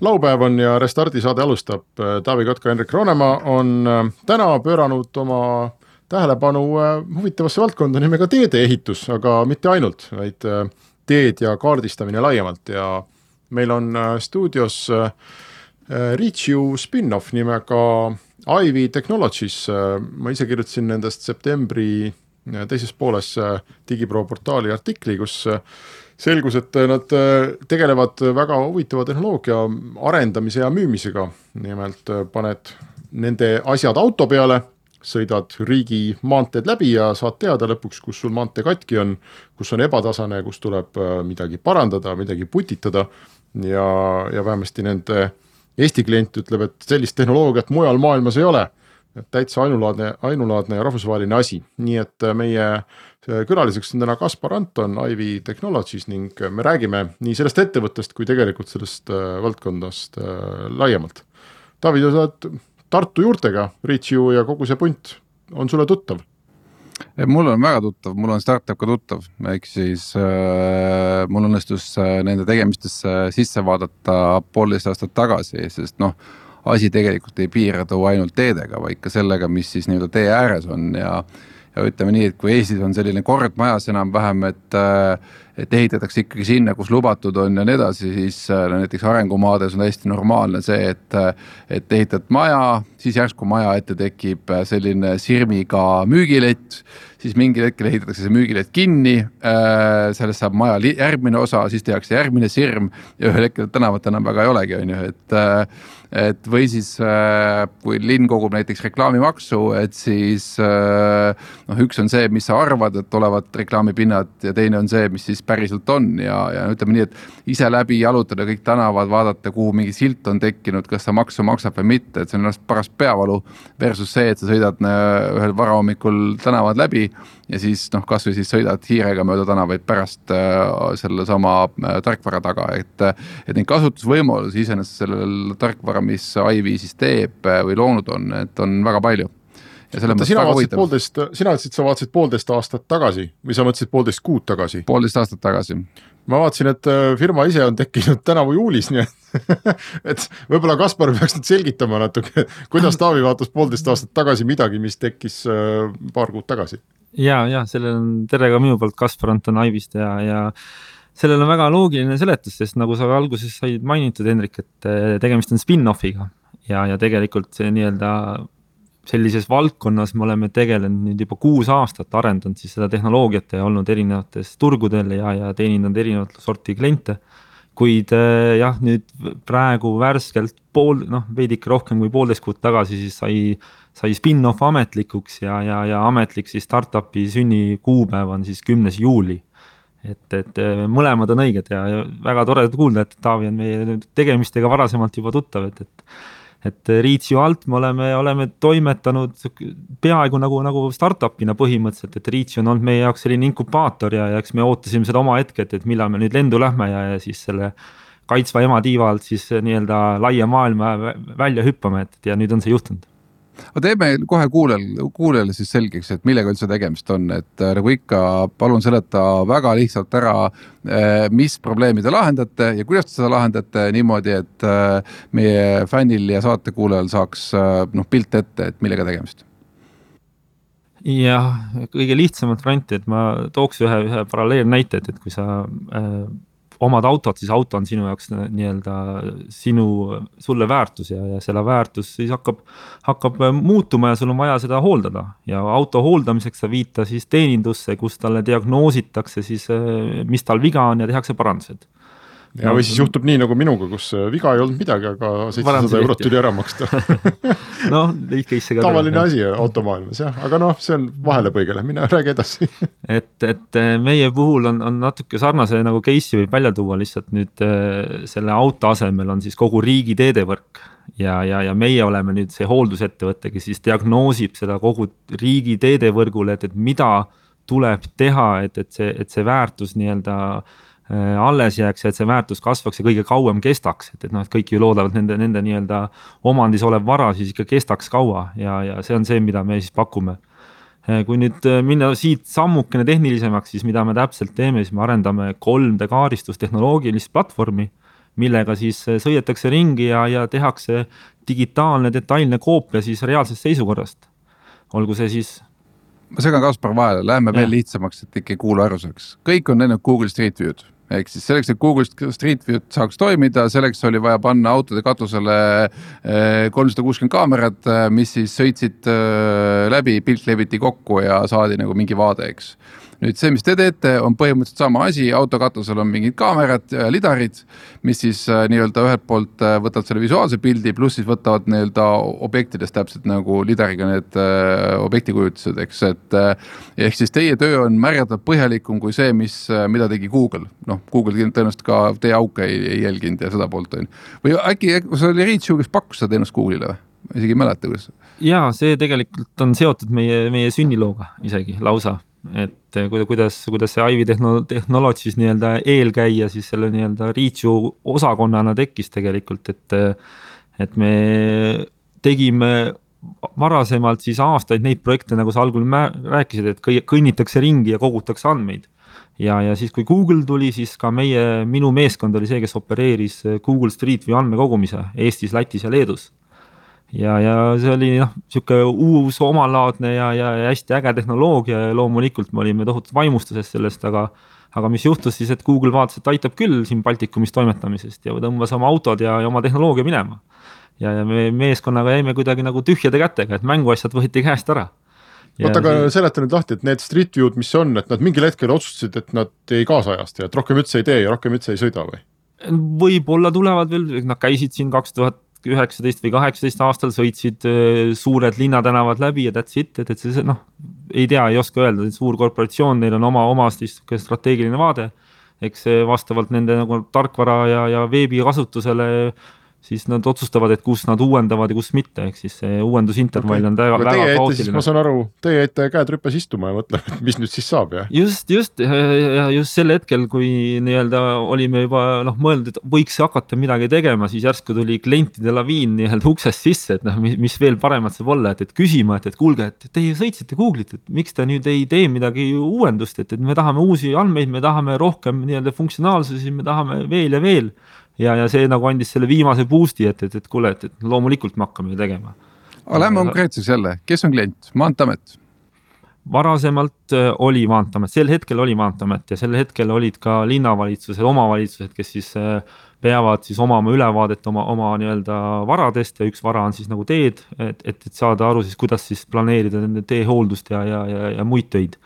Laupäev on ja Restardi saade alustab. Taavi Kotka, Hendrik Roonemaa on äh, täna pööranud oma tähelepanu äh, huvitavasse valdkonda nimega teedeehitus, aga mitte ainult, vaid äh, teed ja kaardistamine laiemalt ja meil on stuudios Reach-U spin-off nimega Ivy Technologies, ma ise kirjutasin nendest septembri teises pooles Digipro portaali artikli, kus selgus, et nad äh, tegelevad väga huvitava tehnoloogia arendamise ja müümisega. nimelt äh, paned nende asjad auto peale, sõidad riigi maanteed läbi ja saad teada lõpuks, kus sul maantee katki on, kus on ebatasane, kus tuleb äh, midagi parandada, midagi putitada. Ja, ja vähemasti nende Eesti klient ütleb, et sellist tehnoloogiat mujal maailmas ei ole. Täitsa ainulaadne, ainulaadne ja rahvusvaheline asi, nii et äh, meie äh, külaliseks on täna Kaspar Anton Ivy Technologies ning äh, me räägime nii sellest ettevõttest kui tegelikult sellest valdkonnast laiemalt. Taavi, sa oled Tartu juurtega, Reach-U ja kogu see punt on sulle tuttav? mul on väga tuttav, mul on startup ka tuttav, ehk siis äh, mul õnnestus äh, nende tegemistesse sisse vaadata poolteist aastat tagasi, sest noh asi tegelikult ei piirdu ainult teedega, vaid ka sellega, mis siis nii-öelda tee ääres on ja ja ütleme nii, et kui Eestis on selline kord majas enam-vähem, et et ehitatakse ikkagi sinna, kus lubatud on ja nii edasi, siis näiteks arengumaades on täiesti normaalne see, et et ehitad maja, siis järsku maja ette tekib selline sirmiga müügilett siis mingil hetkel ehitatakse see müügilett kinni äh,. sellest saab maja järgmine osa, siis tehakse järgmine sirm ja ühel hetkel tänavat enam väga ei olegi, on ju, et äh, et või siis äh, kui linn kogub näiteks reklaamimaksu, et siis äh, noh, üks on see, mis sa arvad, et olevat reklaamipinnad ja teine on see, mis siis päriselt on ja, ja ütleme nii, et ise läbi jalutada kõik tänavad, vaadata, kuhu mingi silt on tekkinud, kas ta maksu maksab või mitte, et see on paras peavalu. Versus see, et sa sõidad äh, ühel varahommikul tänavad läbi ja siis noh, kasvõi siis sõidad hiirega mööda tänavaid pärast äh, sellesama äh, tarkvara taga, et. et neid kasutusvõimalusi iseenesest sellel tarkvara, mis siis teeb äh, või loonud on, et on väga palju ja selles mõttes väga huvitav. poolteist, sina ütlesid, sa vaatasid poolteist aastat tagasi või sa mõtlesid poolteist kuud tagasi? poolteist aastat tagasi. ma vaatasin, et äh, firma ise on tekkinud tänavu juulis, nii et et võib-olla Kaspar peaks nüüd selgitama natuke, kuidas Taavi vaatas poolteist aastat tagasi midagi, mis tekkis äh, paar kuud tagasi. ja, ja sellel on tere ka minu poolt, Kaspar Anton Aivist ja, ja sellel on väga loogiline seletus, sest nagu sa alguses said mainitud, Hendrik, et äh, tegemist on spin-off'iga ja, ja tegelikult see nii-öelda sellises valdkonnas me oleme tegelenud nüüd juba kuus aastat, arendanud siis seda tehnoloogiat ja olnud erinevates turgudel ja, ja teenindanud erinevat sorti kliente. kuid äh, jah, nüüd praegu värskelt pool, noh, veidike rohkem kui poolteist kuud tagasi siis sai, sai spin-off ametlikuks ja, ja, ja ametlik siis startup'i sünnikuupäev on siis kümnes juuli et, et äh, mõlemad on õiged ja, väga tore kuulda, et Taavi on meie tegemistega varasemalt juba tuttav, et, et et Reach'i alt me oleme, oleme toimetanud peaaegu nagu, nagu startup'ina põhimõtteliselt, et Reach on olnud meie jaoks selline inkubaator ja, ja eks me ootasime seda oma hetke, et, et millal me nüüd lendu lähme ja, ja siis selle kaitsva ema tiiva alt siis nii-öelda laia maailma välja hüppame, et ja nüüd on see juhtunud aga teeme kohe kuulajale, kuulajale siis selgeks, et millega üldse tegemist on, et äh, nagu ikka, palun seleta väga lihtsalt ära, äh, mis probleemi te lahendate ja kuidas te seda lahendate niimoodi, et äh, meie fännil ja saatekuulajal saaks noh, pilt ette, et millega tegemist. Jah, kõige lihtsamat varianti, et ma tooks ühe, ühe paralleelnäite, et, et kui sa äh, omad autot, siis auto on sinu jaoks nii-öelda sinu, sulle väärtus ja, ja selle väärtus siis hakkab, hakkab muutuma ja sul on vaja seda hooldada. ja auto hooldamiseks sa viid ta siis teenindusse, kus talle diagnoositakse siis, mis tal viga on ja tehakse parandused ja või siis juhtub nii nagu minuga, kus äh, viga ei olnud midagi, aga seitsesada eurot tuli ära maksta. Noh, lihtne ka. tavaline asi automaailmas jah, aga noh, see on vahelepõigele, mine räägi edasi. Et, et äh, meie puhul on, on natuke sarnase nagu case'i võib välja tuua lihtsalt nüüd äh, selle auto asemel on siis kogu riigi teedevõrk. Ja, ja, ja meie oleme nüüd see hooldusettevõte, kes siis diagnoosib seda kogu riigi teedevõrgule, et, et mida tuleb teha, et, et see, et see väärtus nii-öelda äh, alles jääks ja et see väärtus kasvaks ja kõige kauem kestaks, et, et noh, et kõik ju loodavad nende, nende nii-öelda omandis olev vara siis ikka kestaks kaua ja, ja see on see, mida me siis pakume. Äh, kui nüüd äh, minna siit sammukene tehnilisemaks, siis mida me täpselt teeme, siis me arendame 3D kaardistustehnoloogilist platvormi millega siis sõidetakse ringi ja, ja tehakse digitaalne detailne koopia siis reaalsest seisukorrast. olgu see siis. ma segan Kaspar vahele, läheme ja. veel lihtsamaks, et ikka kuulaja aru saaks, kõik on näinud Google Street View'd ehk siis selleks, et Google Street View'd saaks toimida, selleks oli vaja panna autode katusele eh, kolmsada kuuskümmend kaamerat, eh, mis siis sõitsid eh, läbi, pilt leviti kokku ja saadi nagu mingi vaade, eks nüüd see, mis te teete, on põhimõtteliselt sama asi, auto katusel on mingid kaamerad, lidarid, mis siis äh, nii-öelda ühelt poolt äh, võtavad selle visuaalse pildi, pluss siis võtavad nii-öelda objektidest täpselt nagu lidariga need äh, objektikujutised, eks, et ehk siis teie töö on märgatavalt põhjalikum kui see, mis, mida tegi Google. noh, Google tõenäoliselt ka teie auke ei, ei jälginud ja seda poolt on ju. või äkki, see oli Reach ju, kes pakkus seda teenust Google'ile või? ma isegi ei mäleta, kuidas. ja see tegelikult on seotud meie, meie sünnilooga isegi lausa et eh, kuidas, kuidas see Ivy Techno-, Technologies nii-öelda eelkäija siis selle nii-öelda Reachu osakonnana tekkis tegelikult, et. et me tegime varasemalt siis aastaid neid projekte, nagu sa algul rääkisid, et kõnnitakse ringi ja kogutakse andmeid. ja, ja siis, kui Google tuli, siis ka meie, minu meeskond oli see, kes opereeris Google Street View andmekogumise Eestis, Lätis ja Leedus ja, ja see oli noh, sihuke uus omalaadne ja, ja, ja hästi äge tehnoloogia ja loomulikult me olime tohutult vaimustuses sellest, aga. aga mis juhtus siis, et Google vaatas, et aitab küll siin Baltikumis toimetamisest ja tõmbas oma autod ja, ja oma tehnoloogia minema. ja, ja me meeskonnaga jäime kuidagi nagu tühjade kätega, et mänguasjad võeti käest ära. oota, aga see... seleta nüüd lahti, et need street view'd, mis on, et nad mingil hetkel otsustasid, et nad ei kaasajasta ja et rohkem üldse ei tee ja rohkem üldse ei sõida või? võib-olla tulevad veel, nad käisid siin kaks tuhat üheksateist või kaheksateist aastal sõitsid äh, suured linnatänavad läbi ja that's it, et, et see noh, ei tea, ei oska öelda, suur korporatsioon, neil on oma, oma strateegiline vaade. eks vastavalt nende nagu tarkvara ja, ja veebikasutusele siis nad otsustavad, et kus nad uuendavad ja kus mitte, ehk siis see uuendusintervall okay. on väga, väga kaootiline. ma saan aru, teie jäite käed rüpes istuma ja mõtlema, et mis nüüd siis saab, jah? just, just ja just sel hetkel, kui nii-öelda olime juba noh, mõelnud, et võiks hakata midagi tegema, siis järsku tuli klientide laviin nii-öelda uksest sisse, et noh, mis veel paremat saab olla, et, et küsima, et, et kuulge, et teie sõitsite Google'it, et miks te nüüd ei tee midagi uuendust, et, et me tahame uusi andmeid, me tahame rohkem nii-öelda funktsionaalsusi, me tahame veel ja veel ja, ja see nagu andis selle viimase boost'i, et, et, et kuule, et, et loomulikult me hakkame ju tegema. aga lähme konkreetseks jälle, kes on klient, Maanteeamet? varasemalt äh, oli Maanteeamet, sel hetkel oli Maanteeamet ja sel hetkel olid ka linnavalitsused, omavalitsused, kes siis äh, peavad siis omama ülevaadet oma, oma nii-öelda varadest ja üks vara on siis nagu teed, et, et, et saada aru siis, kuidas siis planeerida nende teehooldust ja, ja, ja, ja muid töid.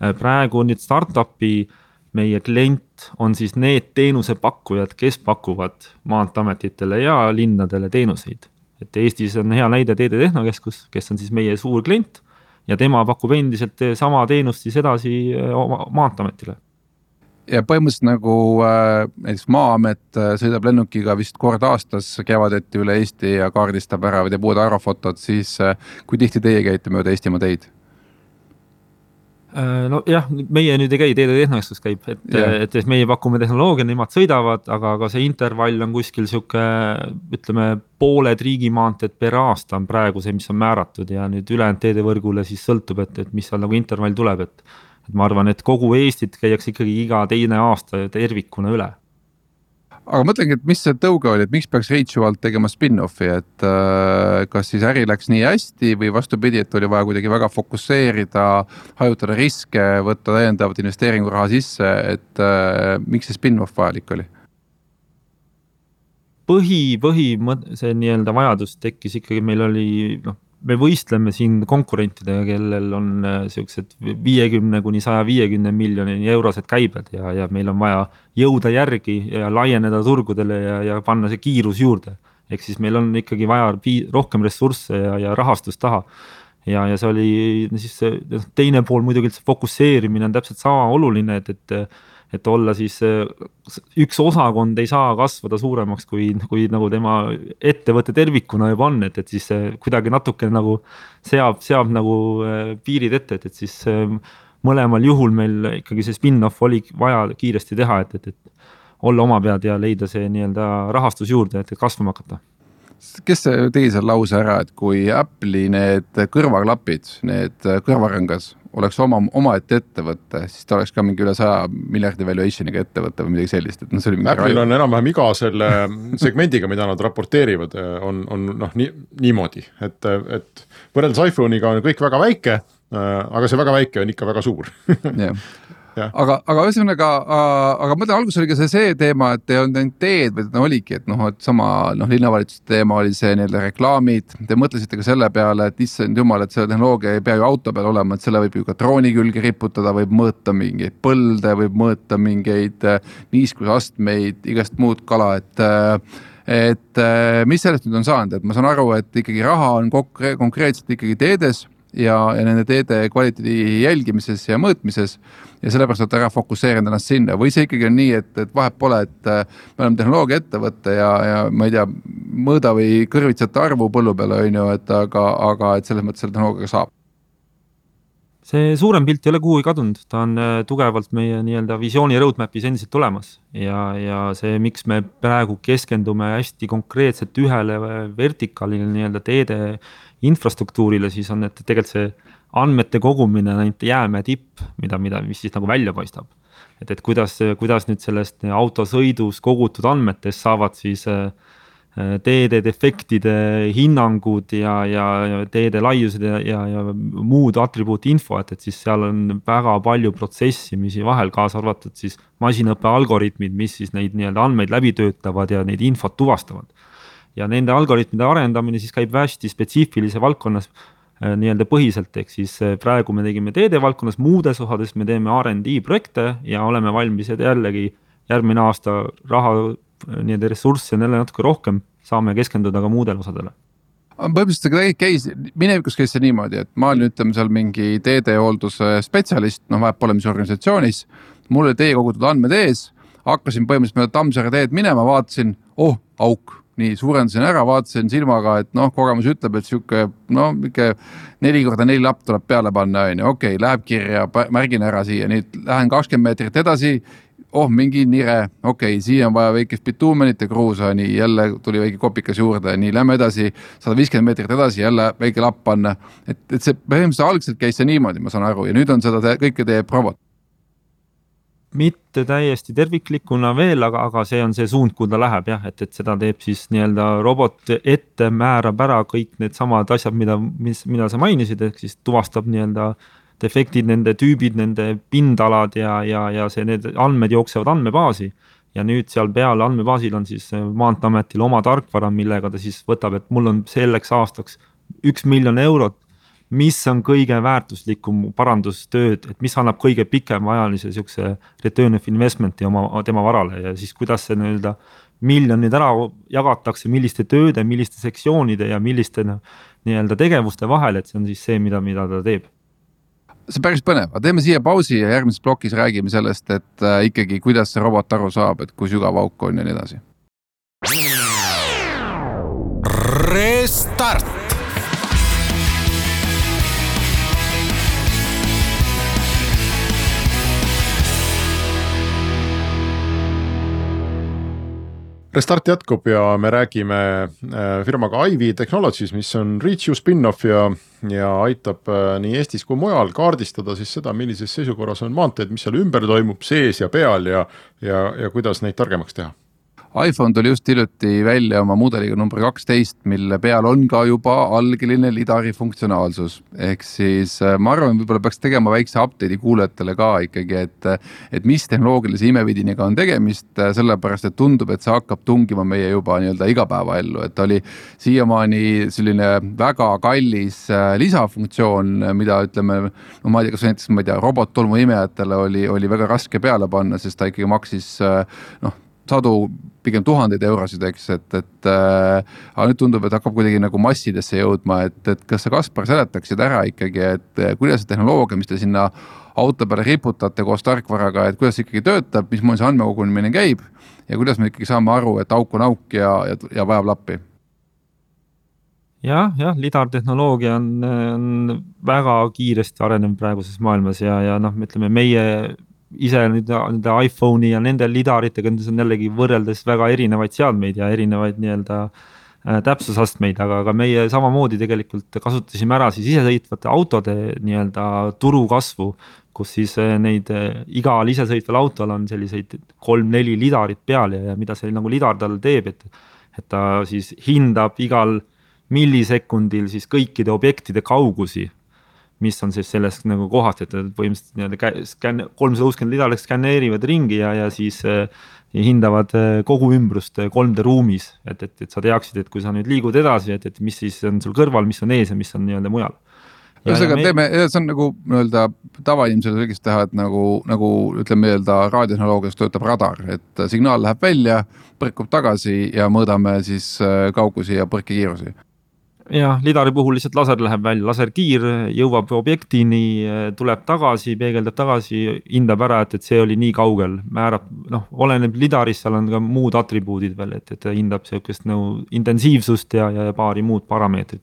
Äh, praegu nüüd startup'i äh, meie klient on siis need teenusepakkujad, kes pakuvad maanteeametitele ja linnadele teenuseid. et Eestis on hea näide Teede Tehnokeskus, kes on siis meie suur klient ja tema pakub endiselt sama teenust siis edasi eh, oma maanteeametile ja põhimõtteliselt nagu äh, näiteks Maa-amet äh, sõidab lennukiga vist kord aastas kevadeti üle Eesti ja kaardistab ära või teeb uued aerofotod, siis äh, kui tihti teie käite mööda Eestimaa teid? Äh, nojah, meie nüüd ei käi, Teede Tehnokeskus käib, et et, et meie pakume tehnoloogia, nemad sõidavad, aga, aga see intervall on kuskil sihuke ütleme, pooled riigimaanteed per aasta on praegu see, mis on määratud ja nüüd ülejäänud teedevõrgule siis sõltub, et, et mis seal nagu intervall tuleb, et. et ma arvan, et kogu Eestit käiakse ikkagi iga teine aasta tervikuna üle aga mõtlengi, et mis see tõuge oli, et miks peaks Ritual tegema spin-off'i, et äh, kas siis äri läks nii hästi või vastupidi, et oli vaja kuidagi väga fokusseerida, hajutada riske, võtta täiendavat investeeringuraha sisse, et äh, miks see spin-off vajalik oli? põhi, põhi, see nii-öelda vajadus tekkis ikkagi, meil oli noh me võistleme siin konkurentidega, kellel on äh, siuksed viiekümne kuni saja viiekümne miljonini eurosed käibed ja, ja meil on vaja jõuda järgi ja laieneda turgudele ja, ja panna see kiirus juurde. ehk siis meil on ikkagi vaja rohkem ressursse ja, ja rahastust taha. ja, ja see oli siis see noh, teine pool muidugi, et see fokusseerimine on täpselt sama oluline, et, et et olla siis üks osakond ei saa kasvada suuremaks, kui, kui nagu tema ettevõte tervikuna juba on, et, et siis see kuidagi natukene nagu seab, seab nagu piirid ette, et, et siis mõlemal juhul meil ikkagi see spin-off oli vaja kiiresti teha, et, et, et olla oma pead ja leida see nii-öelda rahastus juurde, et kasvama hakata. Kes tegi selle lause ära, et kui Apple'i need kõrvaklapid, need kõrvarõngas oleks oma, omaette ettevõte, siis ta oleks ka mingi üle saja miljardi valuation'iga ettevõte või midagi sellist, et noh, see oli mingi Apple'il on enam-vähem iga selle segmendiga, mida nad raporteerivad, on, on noh, nii, niimoodi, et, et võrreldes iPhone'iga on kõik väga väike Äh, aga see väga väike on ikka väga suur. Jah aga, aga ühesõnaga, aga ma mõtlen, alguses oli ka see, see teema, et ei olnud ainult teed, vaid no oligi, et noh, et sama noh, linnavalitsuse teema oli see nii-öelda reklaamid. Te mõtlesite ka selle peale, et issand jumal, et see tehnoloogia ei pea ju auto peal olema, et selle võib ju ka drooni külge riputada, võib mõõta mingeid põlde, võib mõõta mingeid äh, niiskusastmeid, igast muud kala, et äh, et mis sellest nüüd on saanud, et ma saan aru, et ikkagi raha on konkreetselt ikkagi teedes ja, ja nende teede kvaliteedi jälgimises ja mõõtmises. ja sellepärast olete ära fokusseerinud ennast sinna. Või see ikkagi on nii, et, et vahet pole, et äh, me oleme tehnoloogiaettevõte ja, ja ma ei tea, mõõda või kõrvitsate arvu põllu peal on ju, et aga, aga et selles mõttes selle tehnoloogiaga saab. See suurem pilt ei ole kuhugi kadunud, ta on äh, tugevalt meie nii-öelda visiooni roadmap'is endiselt olemas. Ja, ja see, miks me praegu keskendume hästi konkreetselt ühele vertikaalile nii-öelda teede infrastruktuurile, siis on, et tegelikult see andmete kogumine on ainult jäämäe tipp, mida, mida, mis siis nagu välja paistab. et, et kuidas, kuidas nüüd sellest autosõidus kogutud andmetest saavad siis äh, teede defektide hinnangud ja, ja, ja teede laiused ja, ja, ja muud atribuutinfo, et, et siis seal on väga palju protsessimisi vahel, kaasa arvatud siis masinõppe algoritmid, mis siis neid nii-öelda andmeid läbi töötavad ja neid infot tuvastavad ja nende algoritmide arendamine siis käib hästi spetsiifilise valdkonnas äh, nii-öelda põhiselt, ehk siis äh, praegu me tegime teede valdkonnas, muudes osades me teeme RD projekte ja oleme valmis jällegi järgmine aasta raha, äh, nii-öelda ressurssi on jälle natuke rohkem, saame keskenduda ka muudele osadele põhimõtteliselt käis, minevikus käis see niimoodi, et ma olin, ütleme seal mingi teedehoolduse spetsialist, noh vahet pole, mis organisatsioonis. mul oli teie kogutud andmed ees, hakkasin põhimõtteliselt mööda Tammsaare teed minema, vaatasin, oh auk nii suurendasin ära, vaatasin silmaga, et noh, kogemus ütleb, et sihuke no ikka neli korda neli lapp tuleb peale panna, on ju, okei okay,, läheb kirja, märgin ära siia, nüüd lähen kakskümmend meetrit edasi. Oh, mingi nire, okei okay,, siia on vaja väikest bituumenit ja kruusa, nii jälle tuli väike kopikas juurde, nii lähme edasi, sada viiskümmend meetrit edasi, jälle väike lapp panna. et, et see põhimõtteliselt algselt käis see niimoodi, ma saan aru, ja nüüd on seda te, kõike teeb robot mitte täiesti terviklikuna veel, aga, aga see on see suund, kuhu ta läheb jah, et, et seda teeb siis nii-öelda robot ette määrab ära kõik needsamad asjad, mida, mis, mida sa mainisid, ehk siis tuvastab nii-öelda defektid, nende tüübid, nende pindalad ja, ja, ja see, need andmed jooksevad andmebaasi. ja nüüd seal peal andmebaasil on siis Maanteeametil oma tarkvara, millega ta siis võtab, et mul on selleks aastaks üks miljon eurot mis on kõige väärtuslikum parandustööd, et mis annab kõige pikemaajalise siukse return of investment'i oma, tema varale ja siis kuidas see nii-öelda miljonid ära jagatakse, milliste tööde, milliste sektsioonide ja milliste noh, nii-öelda tegevuste vahel, et see on siis see, mida, mida ta teeb. See on päris põnev, aga teeme siia pausi ja järgmises plokis räägime sellest, et äh, ikkagi, kuidas see robot aru saab, et kui sügav auk on ja nii edasi. Restart Restart jätkub ja me räägime äh, firmaga Ivy Technologies, mis on Reach-U spin-off ja, ja aitab äh, nii Eestis kui mujal kaardistada siis seda, millises seisukorras on maanteed, mis seal ümber toimub, sees ja peal ja, ja, ja kuidas neid targemaks teha iPhone tuli just hiljuti välja oma mudeliga number kaksteist, mille peal on ka juba algeline lidari funktsionaalsus. ehk siis äh, ma arvan, võib-olla peaks tegema väikse update'i kuulajatele ka ikkagi, et, et mis tehnoloogilise imevidiniga on tegemist, äh, sellepärast et tundub, et see hakkab tungima meie juba nii-öelda igapäevaellu, et oli siiamaani selline väga kallis äh, lisafunktsioon, mida ütleme, no ma ei tea, kas näiteks ma ei tea, robottolmuimejatele oli, oli väga raske peale panna, sest ta ikkagi maksis noh sadu, pigem tuhandeid eurosid, eks, et, et äh,. aga nüüd tundub, et hakkab kuidagi nagu massidesse jõudma, et, et kas sa, Kaspar, seletaksid ära ikkagi, et kuidas see tehnoloogia, mis te sinna auto peale riputate koos tarkvaraga, et kuidas see ikkagi töötab, mismoodi see andmekogunemine käib ja kuidas me ikkagi saame aru, et auk on auk ja, ja, ja vajab lappi jah, jah, lidartehnoloogia on, on väga kiiresti arenev praeguses maailmas ja, ja noh, ütleme meie ise nüüd nende iPhone'i ja nende lidaritega, need on jällegi võrreldes väga erinevaid seadmeid ja erinevaid nii-öelda äh, täpsusastmeid, aga, aga meie samamoodi tegelikult kasutasime ära siis isesõitvate autode nii-öelda turu kasvu. kus siis äh, neid äh, igal isesõitval autol on selliseid kolm-neli lidarit peal ja, ja mida see nagu lidar tal teeb, et. et ta siis hindab igal millisekundil siis kõikide objektide kaugusi mis on siis sellest nagu kohast, et põhimõtteliselt nii-öelda skänn-, kolmsada kuuskümmend lidalit skänneerivad ringi ja, ja siis äh, hindavad äh, kogu ümbrust 3D äh, ruumis, et, et, et sa teaksid, et kui sa nüüd liigud edasi, et, et mis siis on sul kõrval, mis on ees ja mis on nii-öelda mujal. Ühesõnaga me... teeme, see on nagu nii-öelda tavainimesele õigesti teha, et nagu, nagu ütleme nii-öelda raadiotehnoloogias töötab radar, et signaal läheb välja, põrkub tagasi ja mõõdame siis kaugusi ja põrkekiirusi jah, lidari puhul lihtsalt laser läheb välja, laserkiir jõuab objektini, tuleb tagasi, peegeldab tagasi, hindab ära, et, et see oli nii kaugel, määrab, noh, oleneb lidarist, seal on ka muud atribuudid veel, et, et ta hindab sihukest nagu intensiivsust ja, ja paari muud parameetrit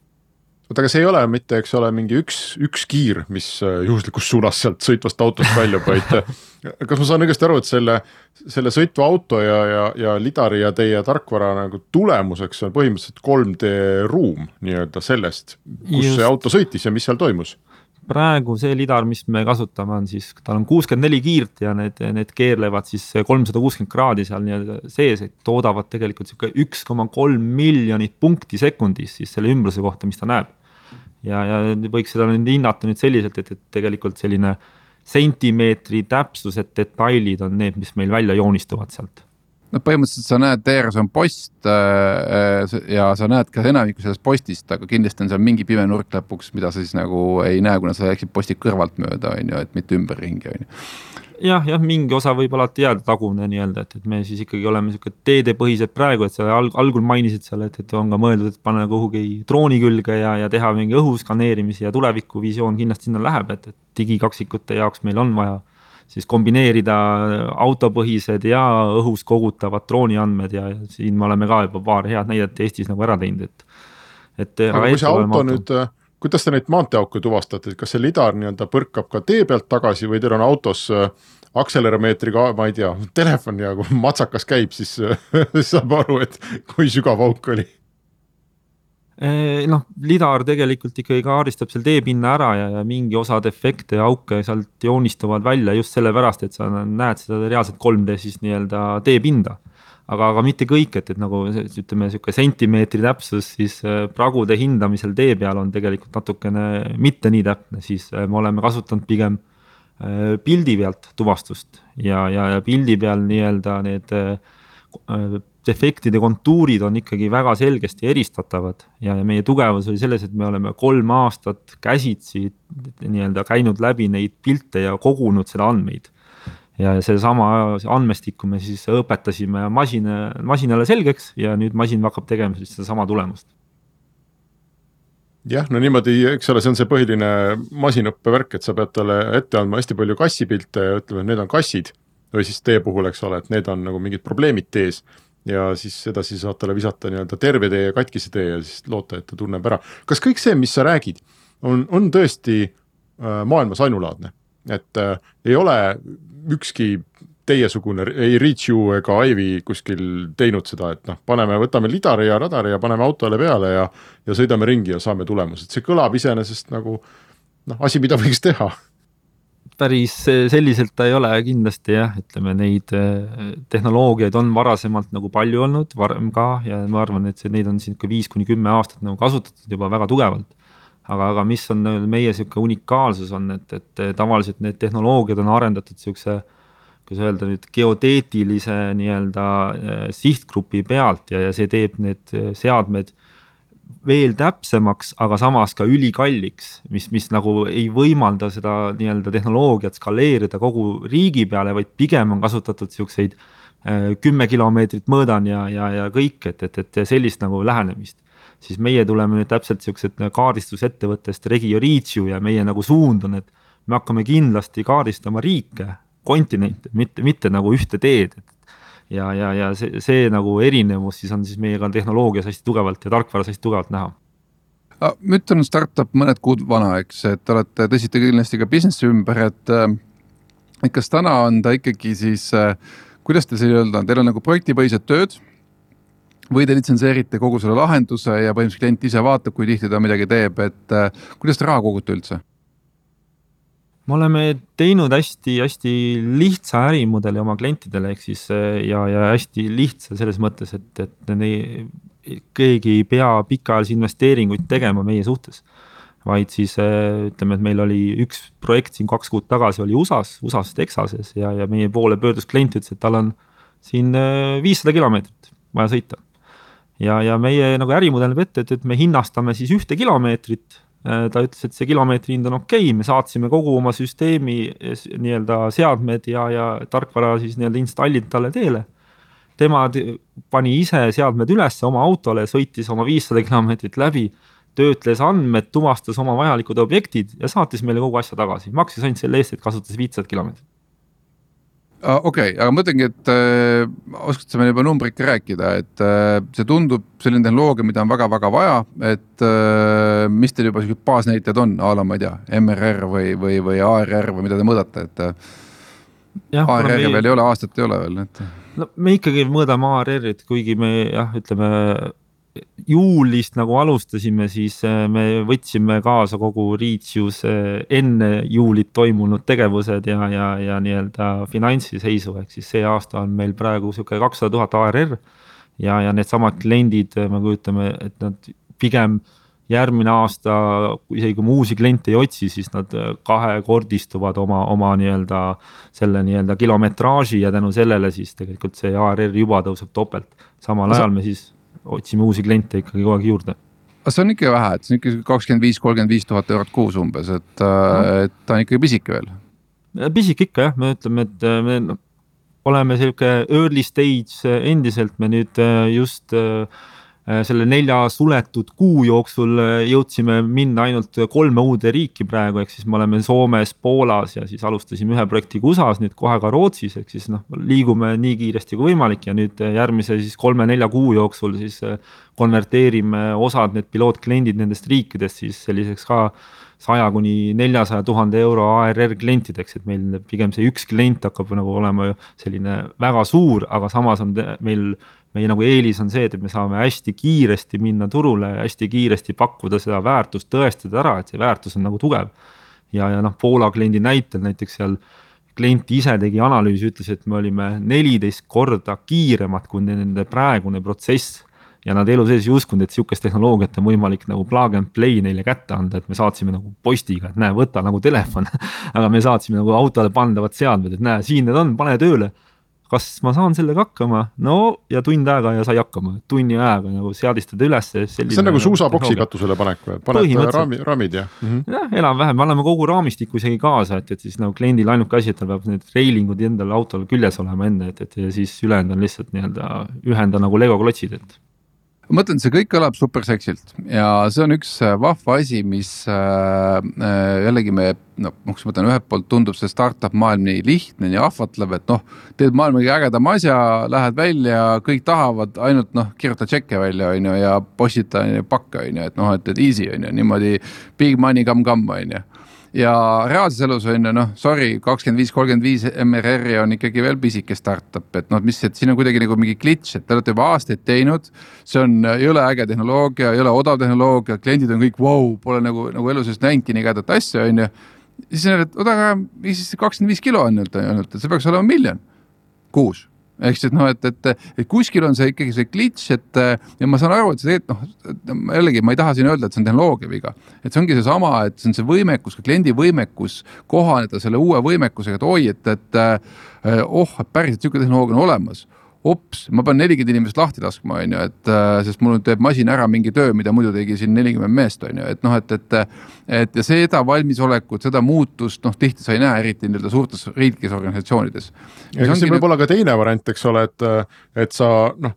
oota, aga see ei ole mitte, eks ole, mingi üks, üks kiir, mis äh, juhuslikus suunas sealt sõitvast autost väljub, vaid kas ma saan õigesti aru, et selle, selle sõitva auto ja, ja, ja lidari ja teie tarkvara nagu tulemuseks on põhimõtteliselt 3D ruum nii-öelda sellest, kus Just. see auto sõitis ja mis seal toimus? Praegu see lidar, mis me kasutame, on siis, tal on kuuskümmend neli kiirt ja need, need keerlevad siis kolmsada kuuskümmend kraadi seal nii-öelda sees, et toodavad tegelikult sihuke üks koma kolm miljonit punkti sekundis siis selle ümbruse kohta, mis ta näeb. Ja, ja võiks seda nüüd hinnata nüüd selliselt, et, et tegelikult selline sentimeetri täpsused, detailid on need, mis meil välja joonistuvad sealt no põhimõtteliselt sa näed, teeres on post äh, ja sa näed ka enamikku sellest postist, aga kindlasti on seal mingi pime nurk lõpuks, mida sa siis nagu ei näe, kuna sa läksid posti kõrvalt mööda, on ju, et mitte ümberringi, on ju. Jah, jah, mingi osa võib alati jääda tagune nii-öelda, et, et me siis ikkagi oleme sihuke teedepõhised praegu, et sa alg, algul mainisid seal, et, et on ka mõeldud, et panna kuhugi drooni külge ja, ja teha mingi õhuskaneerimisi ja tulevikuvisioon kindlasti sinna läheb, et, et digikaksikute jaoks meil on vaja siis kombineerida autopõhised ja õhus kogutavad drooniandmed ja siin me oleme ka juba paar head näidet Eestis nagu ära teinud, et. et. aga kui see auto, auto nüüd kuidas te neid maanteeauke tuvastate, kas see lidar nii-öelda põrkab ka tee pealt tagasi või teil on autos äh, akseleromeetriga, ma ei tea, telefon ja kui matsakas käib, siis saab aru, et kui sügav auk oli noh, lidar tegelikult ikkagi kaardistab seal teepinna ära ja, ja mingi osa defekte ja auke sealt joonistuvad välja just sellepärast, et sa näed seda reaalset 3D siis nii-öelda teepinda. Aga, aga mitte kõik, et, et nagu ütleme, sihuke sentimeetri täpsus siis äh, pragude hindamisel tee peal on tegelikult natukene mitte nii täpne, siis äh, me oleme kasutanud pigem pildi pealt tuvastust ja, ja, ja pildi peal nii-öelda need defektide kontuurid on ikkagi väga selgesti eristatavad ja meie tugevus oli selles, et me oleme kolm aastat käsitsi nii-öelda käinud läbi neid pilte ja kogunud seda andmeid ja sedasama andmestikku me siis õpetasime masina, masinale selgeks ja nüüd masin hakkab tegema siis sedasama tulemust. jah, no niimoodi, eks ole, see on see põhiline masinõppe värk, et sa pead talle ette andma hästi palju kassipilte ja ütlema, et need on kassid. või siis tee puhul, eks ole, et need on nagu mingid probleemid tees ja siis edasi saad talle visata nii-öelda terve tee ja katkise tee ja siis loota, et ta tunneb ära. kas kõik see, mis sa räägid, on, on tõesti äh, maailmas ainulaadne? et äh, ei ole ükski teiesugune, ei Reachu ega Ivy kuskil teinud seda, et noh, paneme, võtame lidari ja radari ja paneme autole peale ja, ja sõidame ringi ja saame tulemused, see kõlab iseenesest nagu noh, asi, mida võiks teha päris selliselt ta ei ole kindlasti jah, ütleme neid äh, tehnoloogiaid on varasemalt nagu palju olnud, varem ka ja ma arvan, et see, neid on ikka viis kuni kümme aastat nagu kasutatud juba väga tugevalt. Aga, aga mis on meie sihuke unikaalsus on, et, et tavaliselt need tehnoloogiad on arendatud siukse kuidas öelda nüüd geoteetilise nii-öelda sihtgrupi pealt ja, ja see teeb need seadmed veel täpsemaks, aga samas ka ülikalliks, mis, mis nagu ei võimalda seda nii-öelda tehnoloogiat skaleerida kogu riigi peale, vaid pigem on kasutatud siukseid kümme kilomeetrit mõõdan ja, ja, ja kõik, et, et, et sellist nagu lähenemist. siis meie tuleme nüüd täpselt siuksed kaardistusettevõttest Regio Regio ja meie nagu suund on, et me hakkame kindlasti kaardistama riike, kontinente, mitte, mitte nagu ühte teed, et ja, ja, ja see, see nagu erinevus siis on siis meiega tehnoloogias hästi tugevalt ja tarkvaras hästi tugevalt näha Mütt on startup mõned kuud vana, eks, et olete, tõsite kindlasti ka business'i ümber, et äh, et kas täna on ta ikkagi siis, äh, kuidas te see öelda, teil on nagu projektipõhised tööd või te litsenseerite kogu selle lahenduse ja põhimõtteliselt klient ise vaatab, kui tihti ta midagi teeb, et äh, kuidas te raha kogute üldse? Me oleme teinud hästi-hästi lihtsa ärimudeli oma klientidele, ehk siis ja, ja hästi lihtsa selles mõttes, et, et nii keegi ei pea pikaajalisi investeeringuid tegema meie suhtes. vaid siis äh, ütleme, et meil oli üks projekt siin kaks kuud tagasi oli USA-s, USA-s Texases ja, ja meie poole pöördus klient, ütles, et tal on siin äh, viissada kilomeetrit vaja sõita. ja, ja meie nagu ärimudel näeb ette, et, et me hinnastame siis ühte kilomeetrit ta ütles, et see kilomeetri hind on okei okay., me saatsime kogu oma süsteemi nii-öelda seadmed ja, ja tarkvara siis nii-öelda installid talle teele tema pani ise seadmed üles oma autole, sõitis oma viissada kilomeetrit läbi, töötles andmed, tuvastas oma vajalikud objektid ja saatis meile kogu asja tagasi, maksis ainult selle eest, et kasutas viitsadat kilomeetrit. Okei okay,, aga ma mõtlengi, et äh, oskad sa meile juba numbreid ka rääkida, et äh, see tundub selline tehnoloogia, mida on väga-väga vaja, et äh, mis teil juba siuksed baasnäitajad on, a la ma ei tea, MRR või, või, või ARR või mida te mõõdate, et äh,. ARR-i veel ei ole, aastat ei ole veel, et no me ikkagi mõõdame ARR-it, kuigi me jah, ütleme juulist nagu alustasime, siis äh, me võtsime kaasa kogu Reachius äh, enne juulit toimunud tegevused ja, ja, ja nii-öelda finantsiseisu, ehk siis see aasta on meil praegu sihuke kakssada tuhat ARR. ja, ja needsamad kliendid, me kujutame, et nad pigem äh, järgmine aasta, isegi kui me uusi kliente ei otsi, siis nad äh, kahekordistuvad oma, oma nii-öelda selle nii-öelda kilometraaži ja tänu sellele siis tegelikult see ARR juba tõuseb topelt. samal ajal me siis otsime uusi kliente ikkagi kogu aeg juurde aga see on ikka vähe, et see on ikka kakskümmend viis, kolmkümmend viis tuhat eurot kuus umbes, et no., et ta on ikkagi pisike veel. pisik ikka jah, me ütleme, et äh, me oleme sihuke early stage endiselt, me nüüd äh, just äh, Äh, selle nelja suletud kuu jooksul äh, jõudsime minna ainult kolme uude riiki praegu, ehk siis me oleme Soomes, Poolas ja siis alustasime ühe projektiga USA-s, nüüd kohe ka Rootsis, ehk siis noh, liigume nii kiiresti kui võimalik ja nüüd äh, järgmise siis kolme-nelja kuu jooksul siis konverteerime osad need pilootkliendid nendest riikidest siis selliseks ka saja kuni neljasaja tuhande euro ARR klientideks, et meil pigem see üks klient hakkab nagu olema selline väga suur, aga samas on meil meie nagu eelis on see, et me saame hästi kiiresti minna turule, hästi kiiresti pakkuda seda väärtust, tõestada ära, et see väärtus on nagu tugev. ja, ja noh, Poola kliendi näitel näiteks seal klient ise tegi analüüsi, ütles, et me olime neliteist korda kiiremad kui nende praegune protsess. Ja nad elu sees ei uskunud, et sihukest tehnoloogiat on võimalik nagu plug and play neile kätte anda, et me saatsime nagu postiga, et näe, võta nagu telefon. Aga me saatsime nagu autole pandavad seadmed, et näe, siin need on, pane tööle kas ma saan sellega hakkama, no ja tund aega ja sai hakkama, tunni ajaga nagu seadistada üles. see on nagu suusaboksi katusele panek või, paned raami, raamid ja mm -hmm.? jah, enam-vähem, me anname kogu raamistiku isegi kaasa, et, et siis nagu kliendil ainuke asi, et tal peab need railing'ud endal autol küljes olema enne, et, et ja siis ülejäänud on lihtsalt nii-öelda ühenda nagu Lego klotsid, et ma mõtlen, see kõik kõlab super seksilt. Ja see on üks äh, vahva asi, mis äh, äh jällegi me noh, kus ma ütlen, ühelt poolt tundub see startup maailm nii lihtne, nii ahvatlev, et noh, teed maailma kõige ägedama asja, lähed välja, kõik tahavad ainult noh, kirjuta tšekke välja, on ju, ja postita pakke, on ju, et noh, et, et easy on ju, niimoodi big money come come on ju ja reaalses elus on ju noh, sorry, kakskümmend viis, kolmkümmend viis MRR-i on ikkagi veel pisike startup, et noh, mis, et siin on kuidagi nagu mingi glitch, et te olete juba aastaid teinud. see on, ole äge tehnoloogia, ole odav tehnoloogia, kliendid on kõik vau wow,, pole nagu, nagu elu sees näinudki nii ägedat asja, on ju. siis on, et oota, aga mis siis kakskümmend viis kilo on ainult, et see peaks olema miljon kuus ehk siis, noh, et, et, et kuskil on see ikkagi see glitch, et ja ma saan aru, et see tegelikult noh, jällegi ma ei taha siin öelda, et see on tehnoloogia viga. et see ongi seesama, et see on see võimekus, ka kliendi võimekus kohaneda selle uue võimekusega, et oi, et, et oh, et päriselt niisugune tehnoloogia on olemas ups, ma pean nelikümmend inimest lahti laskma, on ju, et äh, sest mul teeb masin ära mingi töö, mida muidu tegi siin nelikümmend meest, on ju, et noh, et, et. et ja seda valmisolekut, seda muutust noh, tihti sa ei näe, eriti nii-öelda suurtes riiklikes organisatsioonides. ja kas siin võib olla ka teine variant, eks ole, et, et sa noh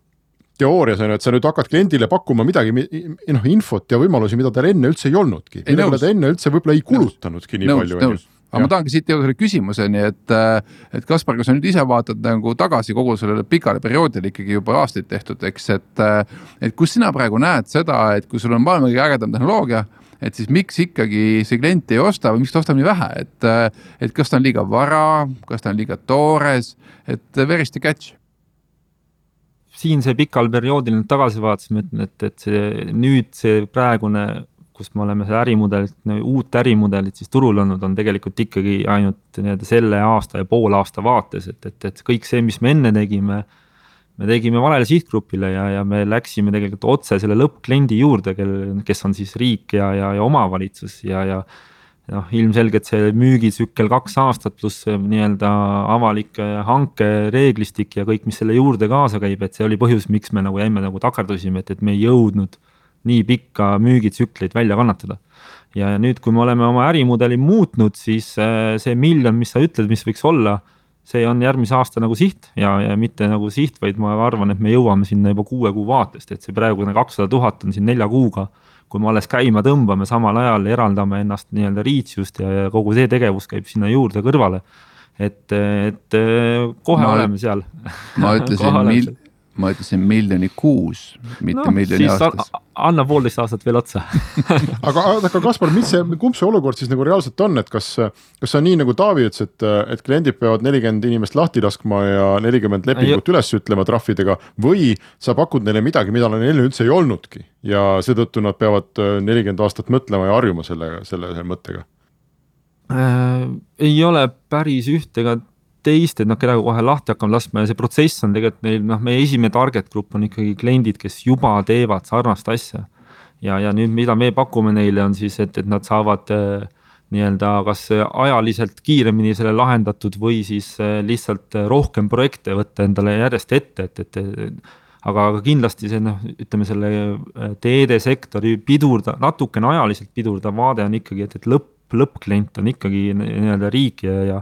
teoorias on ju, et sa nüüd hakkad kliendile pakkuma midagi, noh infot ja võimalusi, mida tal enne üldse ei olnudki, millele ta enne üldse võib-olla ei kulutanudki nii nõus, palju. Aga ma tahangi siit jõuda selle küsimuseni, et, et Kaspar, kui sa nüüd ise vaatad nagu tagasi kogu sellele pikale perioodile ikkagi juba aastaid tehtud, eks, et. et kus sina praegu näed seda, et kui sul on maailma kõige ägedam tehnoloogia et siis miks ikkagi see klient ei osta või miks ta ostab nii vähe, et, et kas ta on liiga vara, kas ta on liiga toores, et where is the catch? siinse pikal perioodil nüüd tagasi vaatasime, ütlen, et, et see nüüd see praegune, kus me oleme seda ärimudelit, uut ärimudelit siis turul olnud, on tegelikult ikkagi ainult nii-öelda selle aasta ja poole aasta vaates, et, et, et kõik see, mis me enne tegime. me tegime valele sihtgrupile ja, ja me läksime tegelikult otse selle lõppkliendi juurde, kel, kes on siis riik ja, ja, ja omavalitsus ja, ja noh, ilmselgelt see müügitsükkel kaks aastat pluss nii-öelda avalik hanke reeglistik ja kõik, mis selle juurde kaasa käib, et see oli põhjus, miks me nagu jäime nagu takerdusime, et, et me ei jõudnud nii pikka müügitsükleid välja kannatada. ja nüüd, kui me oleme oma ärimudeli muutnud, siis äh, see miljon, mis sa ütled, mis võiks olla, see on järgmise aasta nagu siht ja, ja mitte nagu siht, vaid ma arvan, et me jõuame sinna juba kuue kuu vaatest, et see praegune kakssada tuhat on siin nelja kuuga kui me alles käima tõmbame, samal ajal eraldame ennast nii-öelda reach'ust ja, ja kogu see tegevus käib sinna juurde kõrvale. et, et kohe ma, oleme seal. ma ütlesin mil-, ma ütlesin miljoni kuus, mitte no, miljoni aastas. anna poolteist aastat veel otsa aga, aga Kaspar, mis see, kumb see olukord siis nagu reaalselt on, et kas, kas see on nii nagu Taavi ütles, et, et kliendid peavad nelikümmend inimest lahti laskma ja nelikümmend lepingut üles ütlema trahvidega või sa pakud neile midagi, mida neil üldse ei olnudki ja seetõttu nad peavad äh, nelikümmend aastat mõtlema ja harjuma selle, selle, selle mõttega äh,? ei ole päris üht ega teist, et noh, keda kohe lahti hakkame laskma ja see protsess on tegelikult neil noh, meie esimene target grupp on ikkagi kliendid, kes juba teevad sarnast asja. ja, ja nüüd, mida me pakume neile, on siis, et, et nad saavad äh, nii-öelda kas ajaliselt kiiremini selle lahendatud või siis äh, lihtsalt rohkem projekte võtta endale järjest ette, et, et, et aga, aga kindlasti see noh, ütleme selle äh, teedesektori pidurda, natukene ajaliselt pidurdav vaade on ikkagi, et, et lõpp, lõppklient on ikkagi nii-öelda riik ja, ja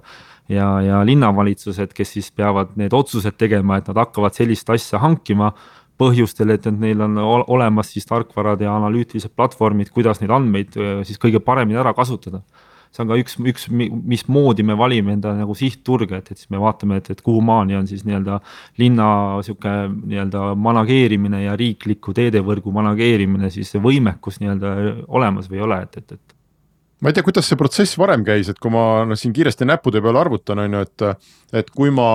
ja, ja linnavalitsused, kes siis peavad need otsused tegema, et nad hakkavad sellist asja hankima põhjustel, et, neil on olemas siis tarkvarad ja analüütilised platvormid, kuidas neid andmeid siis kõige paremini ära kasutada. see on ka üks, üks, mismoodi me valime enda nagu sihtturge, et, et siis me vaatame, et, et kuhu maani on siis nii-öelda linna sihuke nii-öelda manageerimine ja riikliku teedevõrgu manageerimine siis võimekus nii-öelda olemas või ei ole, et, et, et ma ei tea, kuidas see protsess varem käis, et kui ma noh, siin kiiresti näppude peale arvutan, on ju, et, et kui ma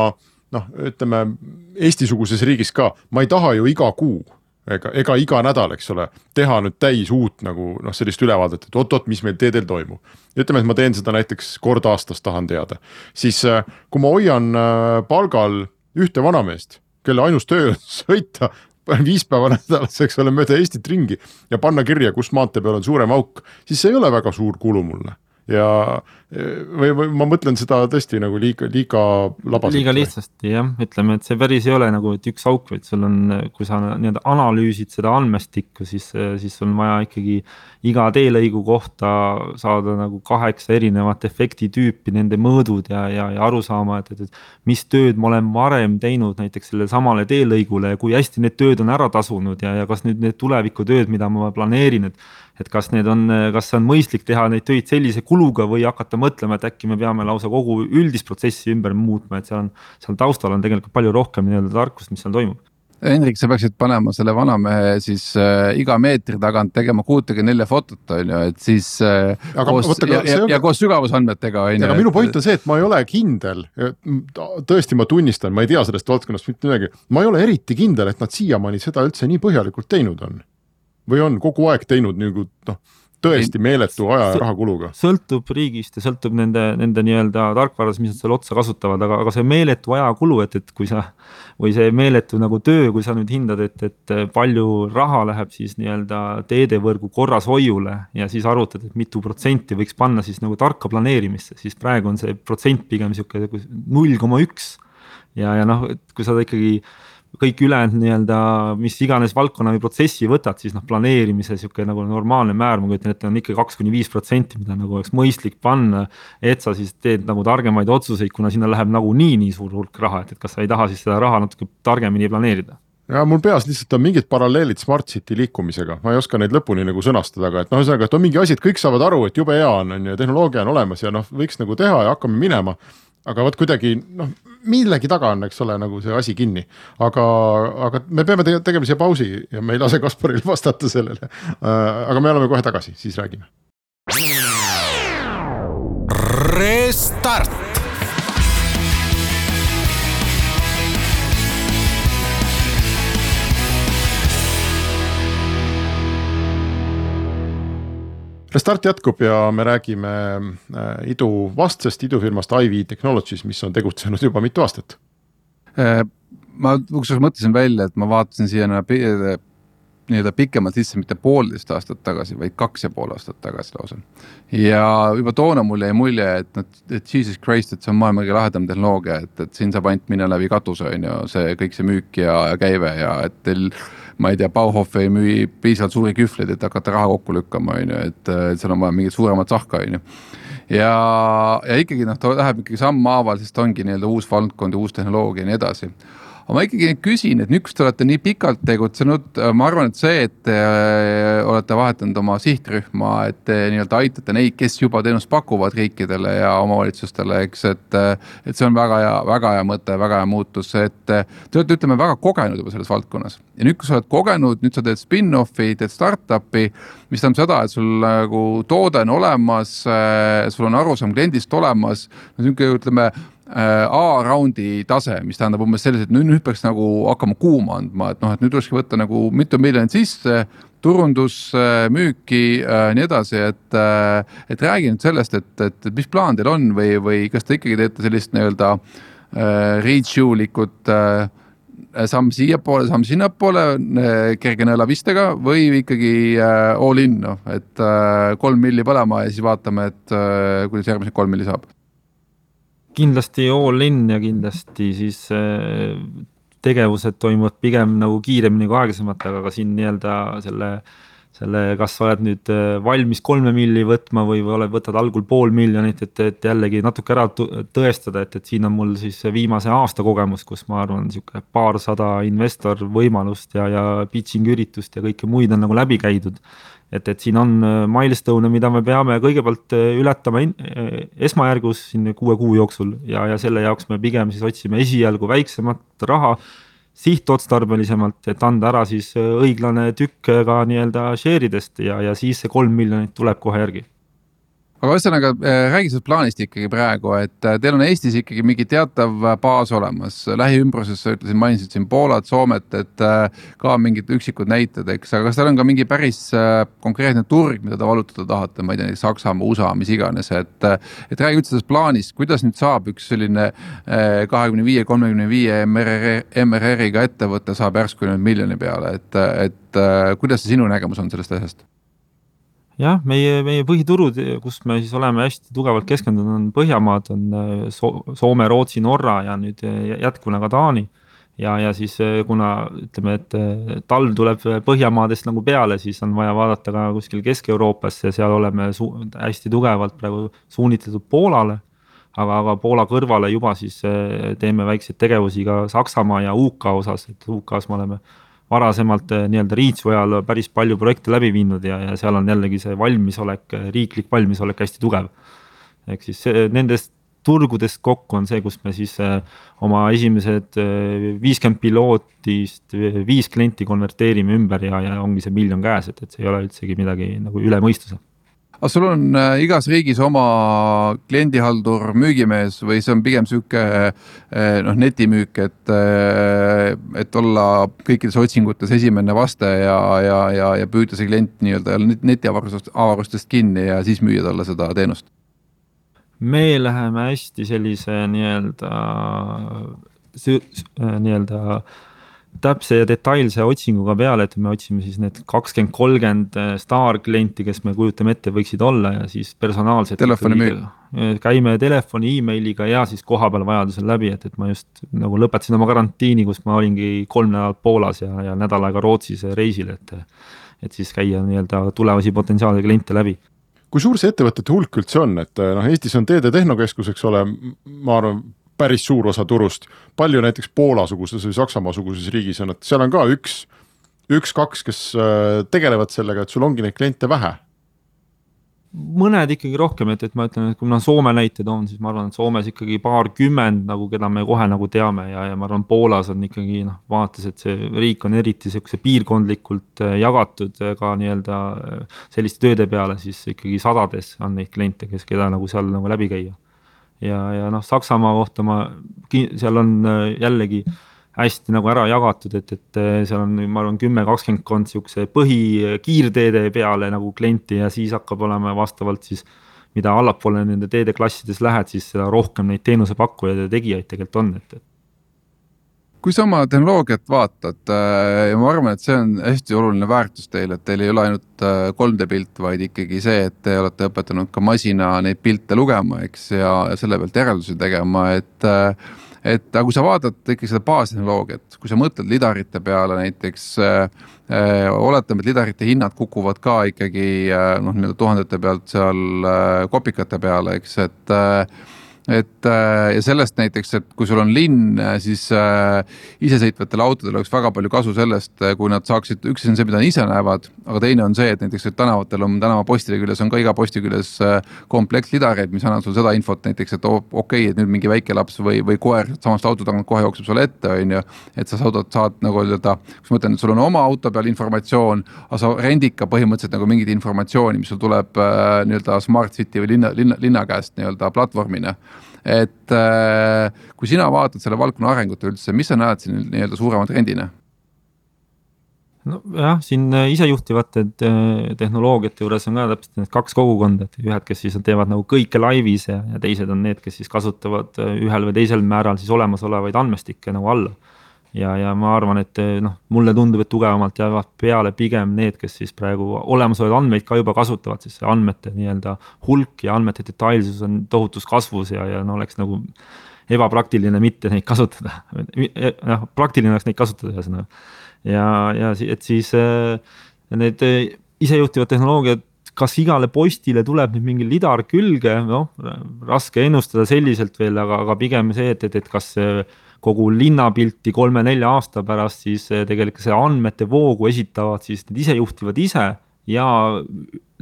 noh, ütleme Eesti-suguses riigis ka, ma ei taha ju iga kuu ega, ega iga nädal, eks ole, teha nüüd täis uut nagu noh, sellist ülevaadet, et oot-oot, mis meil teedel toimub. ütleme, et ma teen seda näiteks kord aastas, tahan teada, siis äh, kui ma hoian äh, palgal ühte vanameest, kelle ainus töö on sõita viis päeva nädalas, eks ole, mööda Eestit ringi ja panna kirja, kus maantee peal on suurem auk, siis see ei ole väga suur kulu mulle ja või, või ma mõtlen seda tõesti nagu liiga, liiga labaselt. liiga lihtsasti jah, ütleme, et see päris ei ole nagu, et üks auk, vaid sul on, kui sa nii-öelda analüüsid seda andmestikku, siis, siis on vaja ikkagi iga teelõigu kohta saada nagu kaheksa erinevat efekti tüüpi, nende mõõdud ja, ja, ja aru saama, et, et, et mis tööd ma olen varem teinud näiteks sellele samale teelõigule ja kui hästi need tööd on ära tasunud ja, ja kas nüüd need tulevikutööd, mida ma planeerin, et et kas need on, kas on mõistlik teha neid töid sellise kuluga või hakata mõtlema, et äkki me peame lausa kogu üldist protsessi ümber muutma, et seal on, seal taustal on tegelikult palju rohkem nii-öelda tarkust, mis seal toimub. Hendrik, sa peaksid panema selle vanamehe siis äh, iga meetri tagant tegema kuutekümne nelja fotot, on ju, et siis äh, aga, koos võtta, ja, ja, on... ja koos sügavusandmetega on ju. aga minu point on see, et ma ei ole kindel, tõesti, ma tunnistan, ma ei tea sellest valdkonnast mitte midagi, ma ei ole eriti kindel, et nad siiamaani seda üldse nii põhjalikult teinud on või on kogu aeg teinud nagu noh, tõesti meeletu aja ja rahakuluga? sõltub riigist ja sõltub nende, nende nii-öelda tarkvarast, mis nad seal otsa kasutavad, aga, aga see meeletu ajakulu, et, et kui sa või see meeletu nagu töö, kui sa nüüd hindad, et, et palju raha läheb siis nii-öelda teedevõrgu korrashoiule ja siis arvutad, et mitu protsenti võiks panna siis nagu tarka planeerimisse, siis praegu on see protsent pigem sihuke null koma üks. ja, ja noh, et kui sa ikkagi kõik ülejäänud nii-öelda, mis iganes valdkonna või protsessi võtad, siis noh, planeerimise sihuke nagu normaalne määr, ma kujutan ette, on ikka kaks kuni viis protsenti, mida nagu oleks mõistlik panna. et sa siis teed nagu targemaid otsuseid, kuna sinna läheb nagunii nii suur hulk raha, et, et kas sa ei taha siis seda raha natuke targemini planeerida ja mul peas lihtsalt on mingid paralleelid Smart City liikumisega, ma ei oska neid lõpuni nagu sõnastada, aga et noh, ühesõnaga, et on mingi asi, et kõik saavad aru, et jube hea on, on ju, tehnoloogia on olemas ja noh, võiks nagu teha ja hakkame minema. aga vot kuidagi noh, millegi taga on, eks ole, nagu see asi kinni, aga, aga me peame tege tegema siia pausi ja me ei lase Kasparil vastata sellele. Äh, aga me oleme kohe tagasi, siis räägime. Restart Restart jätkub ja me räägime äh, iduvastsest idufirmast IV Technologies, mis on tegutsenud juba mitu aastat. Äh, ma kusjuures mõtlesin välja, et ma vaatasin siia nii-öelda pikemalt sisse, mitte poolteist aastat tagasi, vaid kaks ja pool aastat tagasi lausa. ja juba toona mul jäi mulje, et noh, et jesus christ, et see on maailma kõige lahedam tehnoloogia, et, et siin saab ainult minna läbi katuse, on ju, see kõik see müük ja käive ja et teil ma ei tea, Bauhof ei müü piisavalt suuri kühvleid, et hakata raha kokku lükkama, on ju, et seal on vaja mingit suuremat sahka, on ju. ja, ja ikkagi noh, ta läheb ikkagi sammhaaval, sest ongi nii-öelda uus valdkond ja uus tehnoloogia ja nii edasi aga ma ikkagi küsin, et nüüd, kus te olete nii pikalt tegutsenud, ma arvan, et see, et te äh, olete vahetanud oma sihtrühma, et te nii-öelda aitate neid, kes juba teenust pakuvad riikidele ja omavalitsustele, eks, et. et see on väga hea, väga hea mõte, väga hea muutus, et te olete, ütleme väga kogenud juba selles valdkonnas. ja nüüd, kui sa oled kogenud, nüüd sa teed spin-off'i, teed startup'i, mis tähendab seda, et sul nagu toode on olemas, äh, sul on arusaam kliendist olemas, no sihuke, ütleme Äh, A-raundi tase, mis tähendab umbes selles, et nüüd, nüüd peaks nagu hakkama kuuma andma, et noh, et nüüd tulekski võtta nagu mitu miljonit sisse, turundus, äh, müüki äh,, nii edasi, et äh,. et räägi nüüd sellest, et, et, et mis plaan teil on või, või kas te ikkagi teete sellist nii-öelda äh, reach you likut äh, samm siiapoole, samm sinnapoole kerge nõelavistega või ikkagi äh, all in noh, et äh, kolm milli põlema ja siis vaatame, et äh, kuidas järgmised kolm milli saab kindlasti all in ja kindlasti siis äh, tegevused toimuvad pigem nagu kiiremini kui aeglasemalt, aga ka siin nii-öelda selle selle, kas sa oled nüüd äh, valmis kolme milli võtma või, või oled, võtad algul pool miljonit, et, et jällegi natuke ära tõestada, et, et siin on mul siis viimase aasta kogemus, kus ma arvan, sihuke paarsada investor võimalust ja, ja pitching üritust ja kõike muid on nagu läbi käidud et, et siin on äh, milstone'e, mida me peame kõigepealt äh, ületama in, äh, esmajärgus siin kuue kuu jooksul ja, ja selle jaoks me pigem siis otsime esialgu väiksemat raha sihtotstarbelisemalt, et anda ära siis õiglane tükk ka nii-öelda share idest ja, ja siis see kolm miljonit tuleb kohe järgi aga ühesõnaga äh, räägi sellest plaanist ikkagi praegu, et äh, teil on Eestis ikkagi mingi teatav äh, baas olemas, lähiümbruses sa ütlesid, mainisid siin Poolat, Soomet, et ka mingid üksikud näited, eks, aga kas teil on ka mingi päris konkreetne turg, mida te valutada tahate, ma ei tea, näiteks Saksamaa, USA, mis iganes, et. et räägi üldse sellest plaanist, kuidas nüüd saab üks selline kahekümne viie, kolmekümne viie MRR, MRR-iga ettevõte saab järsku nüüd miljoni peale, et, et kuidas see sinu nägemus on sellest asjast? Jah, meie, meie põhiturud, kus me siis oleme hästi tugevalt keskendunud, on Põhjamaad, on äh, so Soome, Rootsi, Norra ja nüüd äh, jätkuna ka Taani. ja, ja siis äh, kuna ütleme, et talv tuleb Põhjamaadest nagu peale, siis on vaja vaadata ka kuskil Kesk-Euroopasse, seal oleme hästi tugevalt praegu suunitletud Poolale. aga, aga Poola kõrvale juba siis teeme väikseid tegevusi ka Saksamaa ja UK osas, et UK-s me oleme varasemalt eh, nii-öelda Reach'i ajal päris palju projekte läbi viinud ja, ja seal on jällegi see valmisolek, riiklik valmisolek hästi tugev. ehk siis nendest turgudest kokku on see, kus me siis eh, oma esimesed viiskümmend pilootist viis klienti konverteerime ümber ja, ja ongi see miljon käes, et, et see ei ole üldsegi midagi nagu üle mõistuse aga sul on äh, igas riigis oma kliendihaldur, müügimees või see on pigem sihuke äh, noh, netimüük, et, äh, et olla kõikides otsingutes esimene vaste ja, ja, ja, ja püüda see klient nii-öelda netiavarustest, avarustest kinni ja siis müüa talle seda teenust? me läheme hästi sellise nii-öelda, nii-öelda täpse ja detailse otsinguga peale, et me otsime siis need kakskümmend, kolmkümmend äh, staarklienti, kes me kujutame ette, võiksid olla ja siis personaalselt. telefonimüük. käime telefoni emailiga ja siis kohapeal vajadusel läbi, et, et ma just nagu lõpetasin oma karantiini, kus ma olingi kolm nädalat Poolas ja, ja nädal aega Rootsis reisil, et. et siis käia nii-öelda tulevasi potentsiaalseid kliente läbi kui suur see ettevõtete hulk üldse on, et noh, Eestis on Teede Tehnokeskus, eks ole, ma arvan, päris suur osa turust. palju näiteks Poola-suguses või Saksamaa-suguses riigis on, et seal on ka üks, üks-kaks, kes äh, tegelevad sellega, et sul ongi neid kliente vähe mõned ikkagi rohkem, et, et ma ütlen, et kui ma Soome näite toon, siis ma arvan, et Soomes ikkagi paarkümmend nagu, keda me kohe nagu teame ja, ja ma arvan, Poolas on ikkagi noh, vaadates, et see riik on eriti sihukese piirkondlikult äh, jagatud äh, ka nii-öelda selliste tööde peale, siis ikkagi sadades on neid kliente, kes, keda nagu seal nagu läbi käia ja, ja noh, Saksamaa kohta ma, seal on äh, jällegi hästi nagu ära jagatud, et, et äh, seal on, ma arvan, kümme, kakskümmend kond sihukese põhikiirteede peale nagu klienti ja siis hakkab olema vastavalt siis. mida allapoole nende teedeklassides lähed, siis seda rohkem neid teenusepakkujaid ja tegijaid tegelikult on, et, et kui sa oma tehnoloogiat vaatad äh, ja ma arvan, et see on hästi oluline väärtus teil, et teil ei ole ainult 3D äh, pilt, vaid ikkagi see, et te olete õpetanud ka masina neid pilte lugema, eks, ja, selle pealt järeldusi tegema, et äh, et aga kui sa vaatad ikkagi seda baastehnoloogiat, kui sa mõtled lidarite peale näiteks äh,, oletame, et lidarite hinnad kukuvad ka ikkagi noh, nii-öelda tuhandete pealt seal äh, kopikate peale, eks, et äh, et äh, ja sellest näiteks, et kui sul on linn, äh, siis äh, isesõitvatel autodel oleks väga palju kasu sellest, kui nad saaksid, üks on see, mida nad ise näevad, aga teine on see, et näiteks et tänavatel on tänavapostide küljes on ka iga posti küljes komplekt lidareid, mis annavad sulle seda infot näiteks, et okei okay,, et nüüd mingi väike laps või, või koer samast auto tagant kohe jookseb sulle ette, on ju. et sa saad, saad nagu öelda, kus ma ütlen, et sul on oma auto peal informatsioon, aga sa rendid ka põhimõtteliselt nagu mingit informatsiooni, mis sul tuleb nii-öelda Smart City või linna, linna, linna käest nii-öelda platvormina et äh, kui sina vaatad selle valdkonna arengut üldse, mis sa näed siin nii-öelda suurema trendina? nojah, siin äh, isejuhtivate äh, tehnoloogiate juures on ka täpselt need kaks kogukonda, et ühed, kes siis teevad nagu kõike laivis ja, ja teised on need, kes siis kasutavad ühel või teisel määral siis olemasolevaid andmestikke nagu alla ja, ja ma arvan, et eh, noh, mulle tundub, et tugevamalt jäävad peale pigem need, kes siis praegu olemasolevaid andmeid ka juba kasutavad, sest see andmete nii-öelda hulk ja andmete detailsus on tohutus kasvus ja, ja no oleks nagu ebapraktiline mitte neid kasutada. noh, praktiline oleks neid kasutada ühesõnaga. ja, ja et siis eh, need isejuhtivad tehnoloogiad kas igale postile tuleb nüüd mingi lidar külge, noh raske ennustada selliselt veel, aga, aga pigem see, et, et, et kas see kogu linnapilti kolme-nelja aasta pärast, siis eh, tegelikult see andmete voogu esitavad siis need isejuhtivad ise ja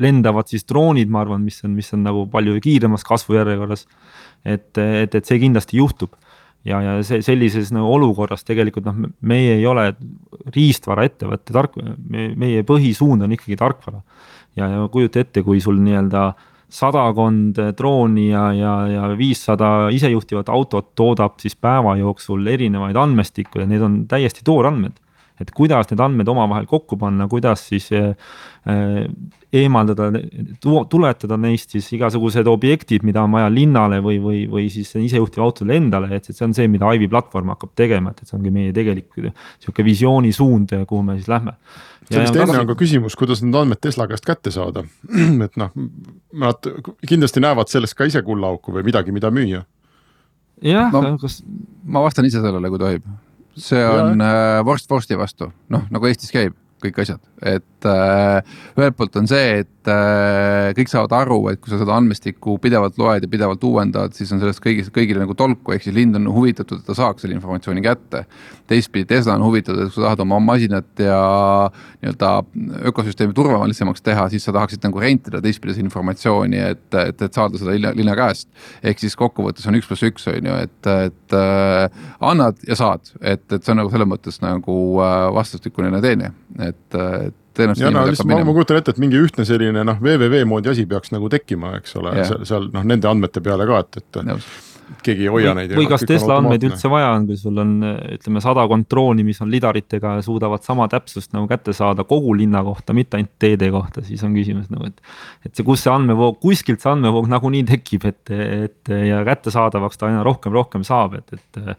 lendavad siis droonid, ma arvan, mis on, mis on nagu palju kiiremas kasvujärjekorras. et, et, et see kindlasti juhtub ja, ja see sellises nagu olukorras tegelikult noh, meie ei ole riistvaraettevõte, tark, meie põhisuund on ikkagi tarkvara. ja, ja kujuta ette, kui sul nii-öelda äh, sadakond drooni ja, ja, ja viissada isejuhtivat autot toodab siis päeva jooksul erinevaid andmestikku ja need on täiesti toorandmed. et kuidas need andmed omavahel kokku panna, kuidas siis äh, eemaldada, tuletada neist siis igasugused objektid, mida on vaja linnale või, või, või siis isejuhtiva autole endale, et see on see, mida Aivi platvorm hakkab tegema, et, et see ongi meie tegelik sihuke visioonisuund, kuhu me siis lähme sellest enne on ka küsimus, kuidas need andmed Tesla käest kätte saada. et noh, nad kindlasti näevad sellest ka ise kullaauku või midagi, mida müüa. jah no,, kas. ma vastan ise sellele, kui tohib. see on ja. äh, vorst vorsti vastu, noh nagu Eestis käib kõik asjad, et äh, ühelt poolt on see, et äh, kõik saavad aru, et kui sa seda andmestikku pidevalt loed ja pidevalt uuendad, siis on sellest kõigis, kõigile nagu tolku, ehk siis lind on huvitatud, et ta saaks selle informatsiooni kätte. teistpidi Tesla on huvitatud, et kui sa tahad oma masinat ja nii-öelda ökosüsteemi turvalisemaks teha, siis sa tahaksid nagu rentida teistpidi seda informatsiooni, et, et, et saada seda linna, linna käest. ehk siis kokkuvõttes on üks pluss üks on ju, et, et äh, annad ja saad, et, et see on nagu selles mõttes nagu vastastikune teene, et et, et tõenäoliselt. ja no ma, ma kujutan ette, et mingi ühtne selline noh, www moodi asi peaks nagu tekkima, eks ole, seal, seal noh, nende andmete peale ka, et, et. keegi ei hoia neid. või kas Tesla andmeid üldse vaja on, kui sul on ütleme sadakond drooni, mis on lidaritega ja suudavad sama täpsust nagu kätte saada kogu linna kohta, mitte ainult teede kohta, siis on küsimus nagu, et. et see, kus see andmevoog, kuskilt see andmevoog nagunii tekib, et, et ja kättesaadavaks ta aina rohkem, rohkem saab, et, et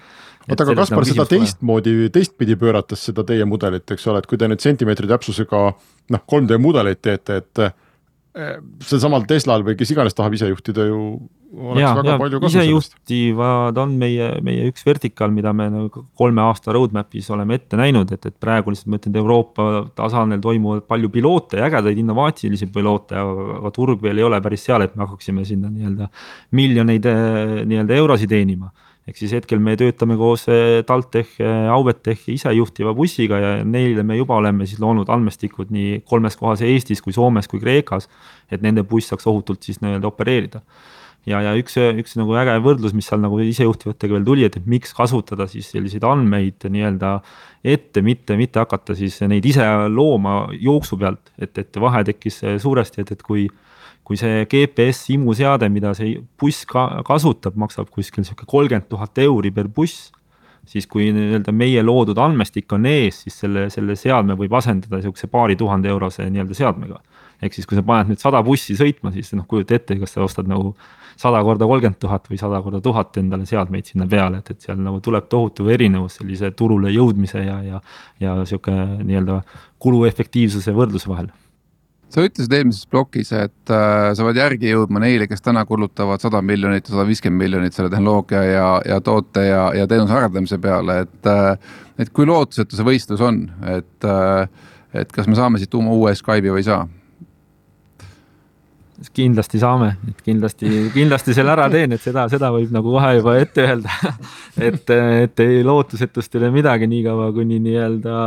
oota, aga Kaspar, seda teistmoodi, teistpidi pöörates seda teie mudelit, eks ole, et kui te nüüd sentimeetri täpsusega noh, 3D mudeleid teete, et eh, sealsamal Teslal või kes iganes tahab ise juhtida ju oleks ja, väga ja, palju kasu sellest. isejuhtivad on meie, meie üks vertikaal, mida me nagu kolme aasta roadmap'is oleme ette näinud, et, et praegu lihtsalt ma ütlen, et Euroopa tasandil toimuvad palju piloote ägedaid innovaatilisi piloote, aga, aga turg veel ei ole päris seal, et me hakkaksime sinna nii-öelda miljoneid eh, nii-öelda eurosid teenima ehk siis hetkel me töötame koos eh, TalTech, eh, Auvetech isejuhtiva bussiga ja neile me juba oleme siis loonud andmestikud nii kolmes kohas Eestis kui Soomes kui Kreekas. et nende buss saaks ohutult siis nii-öelda opereerida. ja, ja üks, üks nagu äge võrdlus, mis seal nagu isejuhtivatega veel tuli, et, miks kasutada siis selliseid andmeid nii-öelda ette, mitte, mitte hakata siis neid ise looma jooksu pealt, et, et vahe tekkis suuresti, et, et kui kui see GPS imuseade, mida see buss ka kasutab, maksab kuskil sihuke kolmkümmend tuhat euri per buss. siis kui nii-öelda meie loodud andmestik on ees, siis selle, selle seadme võib asendada sihukese paari tuhande eurose nii-öelda seadmega. ehk siis, kui sa paned nüüd sada bussi sõitma, siis noh, kujuta ette, kas sa ostad nagu sada korda kolmkümmend tuhat või sada korda tuhat endale seadmeid sinna peale, et, et seal nagu tuleb tohutu erinevus sellise turule jõudmise ja, ja, ja sihuke nii-öelda kuluefektiivsuse võrdluse vahel sa ütlesid eelmises plokis, et äh, sa pead järgi jõudma neile, kes täna kulutavad sada miljonit ja sada viiskümmend miljonit selle tehnoloogia ja, ja toote ja, ja teenuse arendamise peale, et äh,. et kui lootusetu see võistlus on, et äh,, et kas me saame siit uue Skype'i või ei saa? Kindlasti saame, et kindlasti, kindlasti selle ära teen, et seda, seda võib nagu kohe juba ette öelda. Et, et ei lootusetust ei ole midagi, niikaua kuni nii-öelda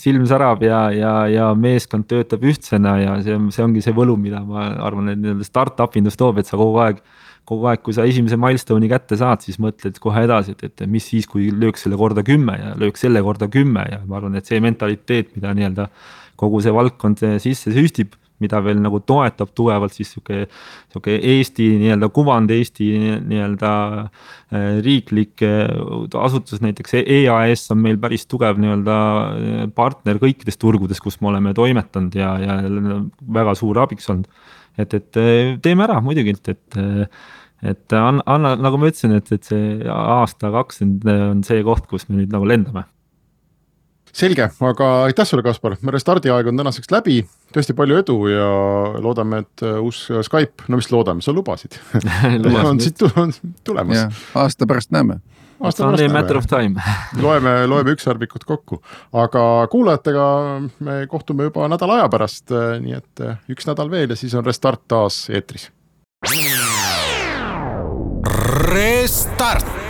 silm särab ja, ja, ja meeskond töötab ühtsena ja see on, see ongi see võlu, mida ma arvan, et nii-öelda startup indus toob, et sa kogu aeg kogu aeg, kui sa esimese milstonei kätte saad, siis mõtled kohe edasi, et, et mis siis, kui lööks selle korda kümme ja lööks selle korda kümme ja ma arvan, et see mentaliteet, mida nii-öelda kogu see valdkond sisse süstib mida veel nagu toetab tugevalt siis sihuke, sihuke Eesti nii-öelda kuvand, Eesti nii-öelda äh, riiklik äh, asutus, näiteks EAS on meil päris tugev nii-öelda äh, partner kõikides turgudes, kus me oleme toimetanud ja, ja väga suur abiks olnud. et, et teeme ära muidugi, et, et et anna, anna, nagu ma ütlesin, et, et see aasta kakskümmend on see koht, kus me nüüd nagu lendame selge, aga aitäh sulle, Kaspar, Restard'i aeg on tänaseks läbi, tõesti palju edu ja loodame, et äh, uus Skype, no mis loodame, sa lubasid. On siit on tulemas. aasta pärast näeme. Aasta pärast näeme. Matter of time. Loeme, loeme ükssarvikud kokku, aga kuulajatega me kohtume juba nädala aja pärast, äh, nii et äh, üks nädal veel ja siis on Restart taas eetris. Restart